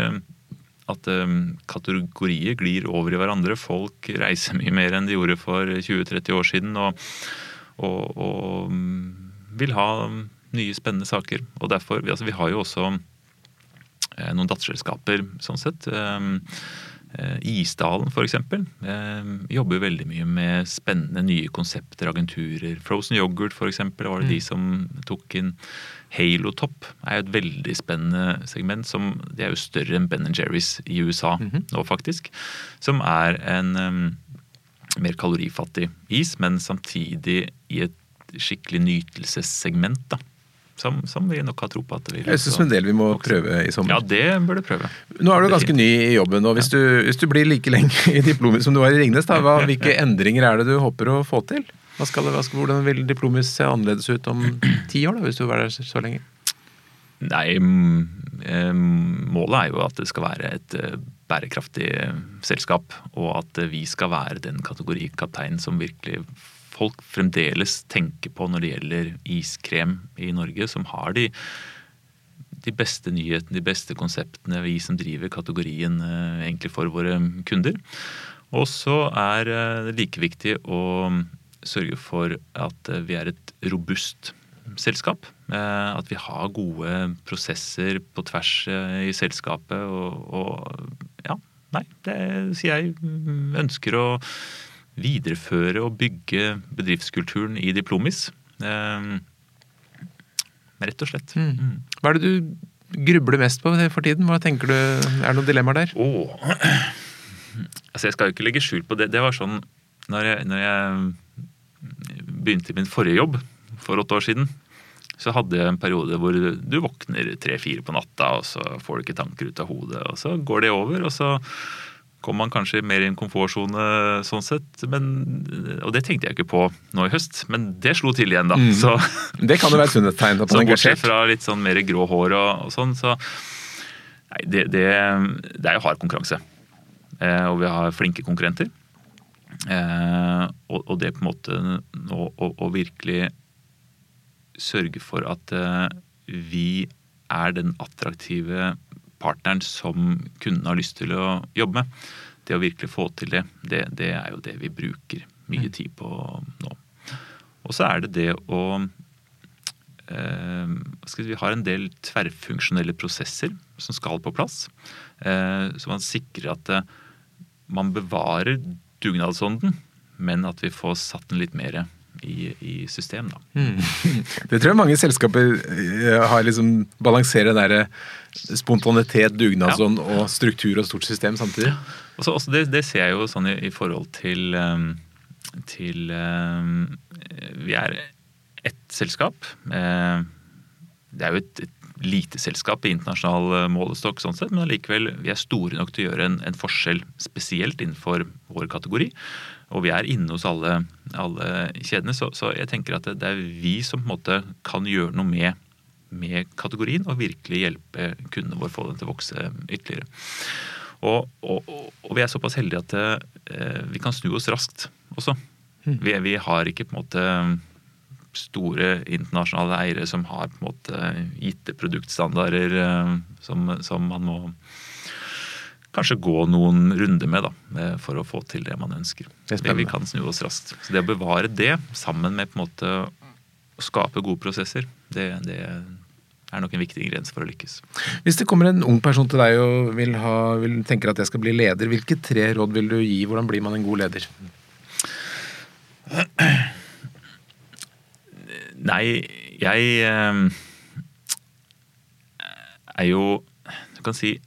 at kategorier glir over i hverandre. Folk reiser mye mer enn de gjorde for 20-30 år siden. Og, og, og mm, vil ha nye, spennende saker. Og derfor, altså Vi har jo også eh, noen datterselskaper sånn sett. Eh, eh, Isdalen f.eks. Jobber veldig mye med spennende nye konsepter, agenturer. Frozen Yoghurt f.eks. var det de som tok inn. Halo Top er jo et veldig spennende segment. som Det er jo større enn Ben Jerry's i USA nå, faktisk. Som er en um, mer kalorifattig is, men samtidig i et skikkelig nytelsessegment. da. Som, som vi nok har tro på at det vil Jeg syns en del vi må prøve i sommer. Ja, det bør du prøve. Nå er du ganske ny i jobben, og hvis du, hvis du blir like lenge i diplomet som du var i Ringnes, da, hva, hvilke endringer er det du håper å få til? Hva skal hva skal, hvordan vil diplomet se annerledes ut om ti år, da, hvis du var der så lenge? Nei, målet er jo at det skal være et eh, bærekraftig eh, selskap. Og at vi skal være den kategori kaptein som virkelig folk fremdeles tenker på når det gjelder iskrem i Norge, som har de, de beste nyhetene, de beste konseptene, vi som driver kategorien eh, egentlig for våre kunder. Og så er eh, det like viktig å sørge for at eh, vi er et robust selskap. At vi har gode prosesser på tvers i selskapet. Og, og ja, nei, det sier jeg mm, ønsker å videreføre og bygge bedriftskulturen i Diplomis. Eh, Rett og slett. Mm. Hva er det du grubler mest på for tiden? Hva tenker du, Er det noen dilemmaer der? Oh. Altså, jeg skal jo ikke legge skjul på det. Det var sånn når jeg, når jeg begynte i min forrige jobb for åtte år siden, så hadde jeg en periode hvor du våkner tre-fire på natta, og så får du ikke tanker ut av hodet, og så går det over, og så kommer man kanskje mer i en komfortsone sånn sett. Men, og det tenkte jeg ikke på nå i høst, men det slo til igjen, da. Mm. Så, Det kan jo være et sunnhetstegn at så bortsett fra litt sånn mer grå hår og, og sånn, så Nei, det, det, det er jo hard konkurranse. Eh, og vi har flinke konkurrenter. Eh, og, og det på en måte nå å virkelig sørge for at eh, vi er den attraktive partneren som kundene har lyst til å jobbe med. Det å virkelig få til det, det, det er jo det vi bruker mye tid på nå. Og så er det det å eh, Vi har en del tverrfunksjonelle prosesser som skal på plass. Eh, så man sikrer at eh, man bevarer dugnadsånden, men at vi får satt den litt mer i, i system. da. Det tror jeg mange selskaper eh, har liksom balanserer den derre spontanitet, dugnadsånd og struktur og stort system samtidig. Også, også det, det ser jeg jo sånn i, i forhold til, um, til um, Vi er ett selskap. Eh, det er jo et, et lite selskap i internasjonal eh, målestokk, sånn sett, men allikevel vi er store nok til å gjøre en, en forskjell, spesielt innenfor vår kategori. Og vi er inne hos alle, alle kjedene, så, så jeg tenker at det, det er vi som på en måte kan gjøre noe med, med kategorien og virkelig hjelpe kundene våre få den til å vokse ytterligere. Og, og, og, vi er såpass heldige at eh, vi kan snu oss raskt også. Vi, vi har ikke på en måte store internasjonale eiere som har på en måte gitte produktstandarder eh, som, som man må kanskje gå noen runder med da, for å få til det man ønsker. Det Men vi kan snu oss raskt. Så det å bevare det, sammen med på en måte å skape gode prosesser, det, det er nok en viktig ingrediens for å lykkes. Hvis det kommer en ung person til deg og vil ha, vil, tenker at jeg skal bli leder, hvilke tre råd vil du gi? Hvordan blir man en god leder? Nei, Jeg eh, er jo Du kan si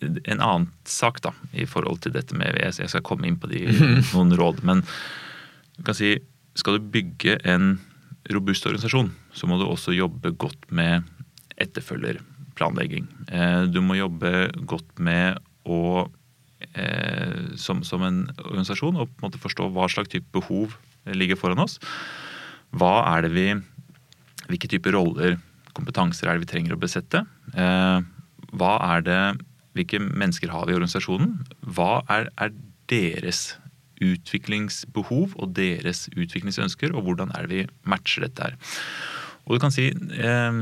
en annen sak da, i forhold til dette med Jeg skal komme inn på de, noen råd. Men du kan si, skal du bygge en robust organisasjon, så må du også jobbe godt med etterfølgerplanlegging. Eh, du må jobbe godt med å eh, som, som, en organisasjon og på en måte forstå hva slags type behov ligger foran oss. Hva er det vi Hvilke typer roller, kompetanser er det vi trenger å besette? Eh, hva er det Hvilke mennesker har vi i organisasjonen? Hva er, er deres utviklingsbehov og deres utviklingsønsker, og hvordan er det vi matcher dette her? Og du kan si eh,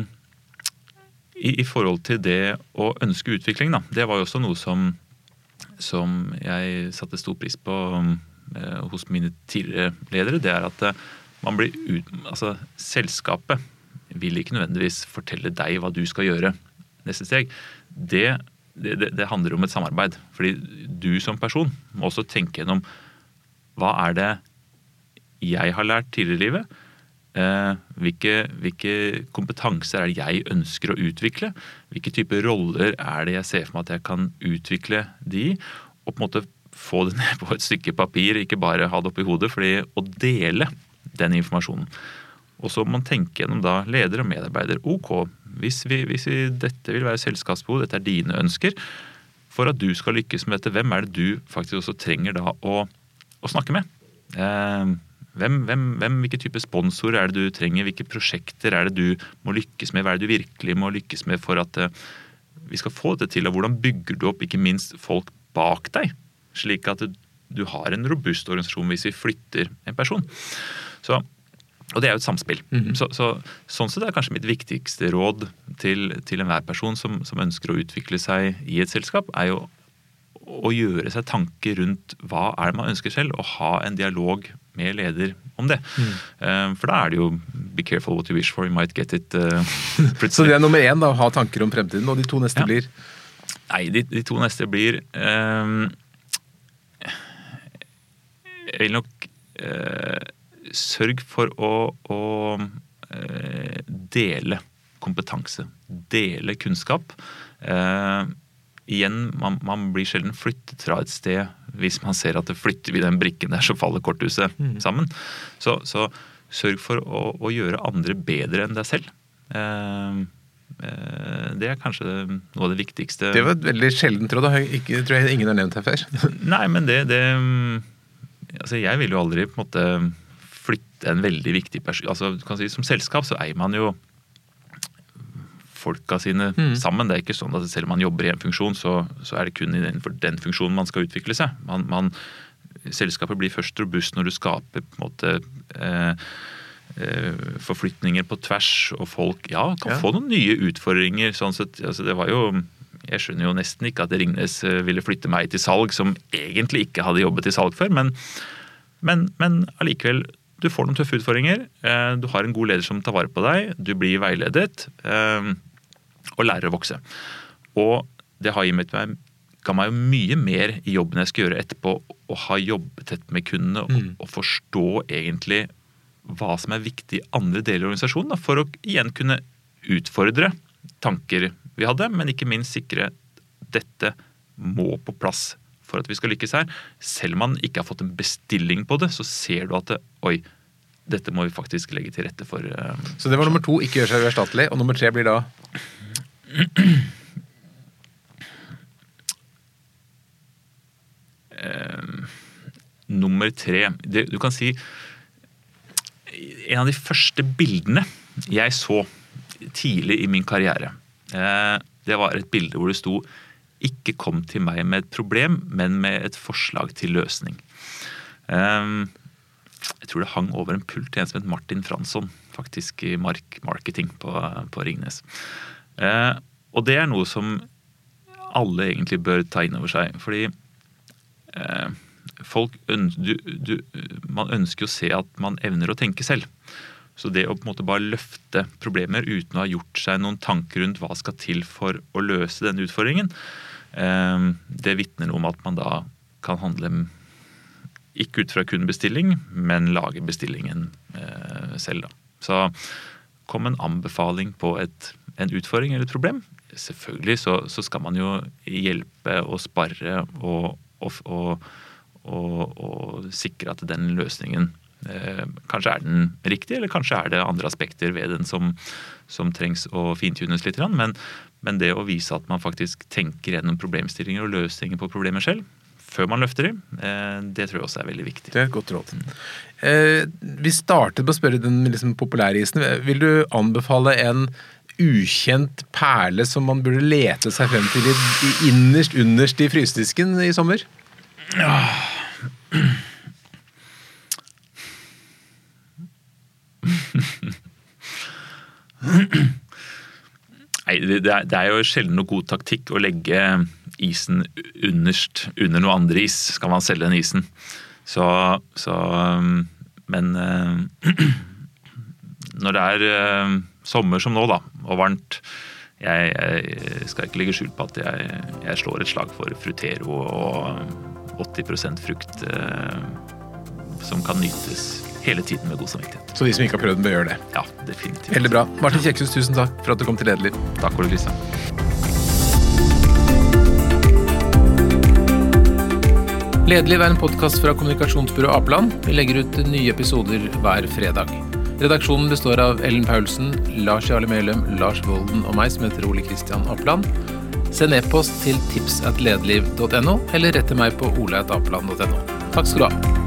i, i, forhold til det å ønske utvikling, da, det var jo også noe som, som jeg satte stor pris på eh, hos mine tidligere ledere. Det er at eh, man blir ut, altså Selskapet vil ikke nødvendigvis fortelle deg hva du skal gjøre neste steg. Det, det, det handler om et samarbeid. Fordi du som person må også tenke gjennom hva er det jeg har lært tidligere i livet? Eh, hvilke, hvilke, kompetanser er det jeg ønsker å utvikle? Hvilke typer roller er det jeg ser for meg at jeg kan utvikle de i? Og på en måte få det ned på et stykke papir, ikke bare ha det oppi hodet. fordi å dele den informasjonen. Og så må man tenke gjennom da leder og medarbeider. Ok, hvis, vi, hvis vi, dette vil være selskapsbehov, dette er dine ønsker. For at du skal lykkes med dette, hvem er det du faktisk også trenger da å å snakke med. Eh, hvem, hvem, hvem, hvilke type sponsorer er det du trenger? Hvilke prosjekter er det du må lykkes med? Hva er det du virkelig må lykkes med for at eh, vi skal få dette til? Og hvordan bygger du opp ikke minst folk bak deg, slik at du har en robust organisasjon hvis vi flytter en person? Så, og det er jo et samspill. Mm -hmm. så, så, sånn sett er kanskje mitt viktigste råd til, til enhver person som, som ønsker å utvikle seg i et selskap, er jo å gjøre seg tanker rundt hva er det man ønsker selv, og ha en dialog med leder om det. Mm. For da er det jo 'be careful what you wish for, you might get it'. Uh, Så det er nummer én, da, å ha tanker om fremtiden. Og de to neste ja. blir? Nei, de, de, to neste blir um, Jeg vil nok uh, Sørg for å, å eh, dele kompetanse. Dele kunnskap. Eh, igjen, man, man, blir sjelden flyttet fra et sted hvis man ser at det flytter vi den brikken der, så faller korthuset mm. sammen. Så, så, sørg for å, å, gjøre andre bedre enn deg selv. Eh, eh, det er kanskje noe av det viktigste. Det var et veldig sjeldent råd. Det tror jeg ingen har nevnt her før. Nei, men det, det altså Jeg vil jo aldri på en måte flytte en veldig viktig person altså, si, Som selskap så eier man jo folka sine mm. sammen. Det er ikke sånn at selv om man jobber i en funksjon, så, så er det kun innenfor den funksjonen man skal utvikle seg. Man, man, selskapet blir først robust når du skaper på en måte eh, eh, forflytninger på tvers, og folk ja, kan ja. få noen nye utfordringer. sånn sett, altså det var jo jeg skjønner jo nesten ikke at Ringnes eh, ville flytte meg til salg, som egentlig ikke hadde jobbet i salg før. Men, men, men allikevel, du får noen tøffe utfordringer. Eh, du har en god leder som tar vare på deg. Du blir veiledet og lærer å vokse. Og det har gitt meg, ga meg mye mer i jobben jeg skal gjøre etterpå, å ha jobbet tett med kundene og, mm. og, forstå egentlig hva som er viktig i andre deler av organisasjonen, da, for å igjen kunne utfordre tanker vi hadde, men ikke minst sikre dette må på plass for at vi skal lykkes her. Selv om man ikke har fått en bestilling på det, så ser du at det, oi, dette må vi faktisk legge til rette for. Uh, så det var nummer to, ikke gjør seg uerstattelig. Og nummer tre blir da? Uh, nummer tre det, Du kan si En av de første bildene jeg så tidlig i min karriere, uh, det var et bilde hvor det sto 'Ikke kom til meg med et problem, men med et forslag til løsning'. Uh, jeg tror det hang over en pult til en som het Martin Fransson, faktisk i mark marketing på, på Ringnes. Eh, og det er noe som alle egentlig bør ta inn over seg. Fordi eh, folk du, du, man ønsker å se at man evner å tenke selv. Så det å på en måte bare løfte problemer uten å ha gjort seg noen tanker rundt hva skal til for å løse denne utfordringen, det vitner om at man da kan handle ikke ut fra kun bestilling, men lage bestillingen eh, selv. Da. Så kom en anbefaling på et, en utfordring eller et problem. Selvfølgelig så, så skal man jo hjelpe og sparre og, og, og, og sikre at den løsningen eh, kanskje er den riktige, eller kanskje er det andre aspekter ved den som, som trengs å fintunes litt. Men, men det å vise at man faktisk tenker gjennom problemstillinger og løsninger på problemer selv, før man løfter dem, eh, det tror jeg også er veldig viktig. Det er et godt råd. Eh, vi startet på å spørre den liksom, populære isen. Vil du anbefale en ukjent perle som man burde lete seg frem til i, innerst underst i frysedisken i sommer? Ja. Nei, det er, jo sjelden noe god taktikk å legge isen underst under noe andre is, skal man selge den isen. Så, så Men eh, når det er eh, sommer som nå, da, og varmt jeg, jeg skal ikke legge skjul på at jeg, jeg, slår et slag for Frutero og 80 frukt eh, som kan nytes hele tiden med god samvittighet. Så de som ikke har prøvd den, bør gjøre det? Ja, definitivt. Veldig bra. Martin Kjekshus, tusen takk for at du kom til Lederliv. Takk det, Kristian. Lederliv er en podkast fra kommunikasjonsbyrået Apeland. Vi legger ut nye episoder hver fredag. Redaksjonen består av Ellen Paulsen, Lars Jarle Melum, Lars Volden og meg, som heter Ole Kristian Apeland. Send e-post til tipsatlederliv.no, eller rett til meg på oleatapeland.no. Takk skal du ha.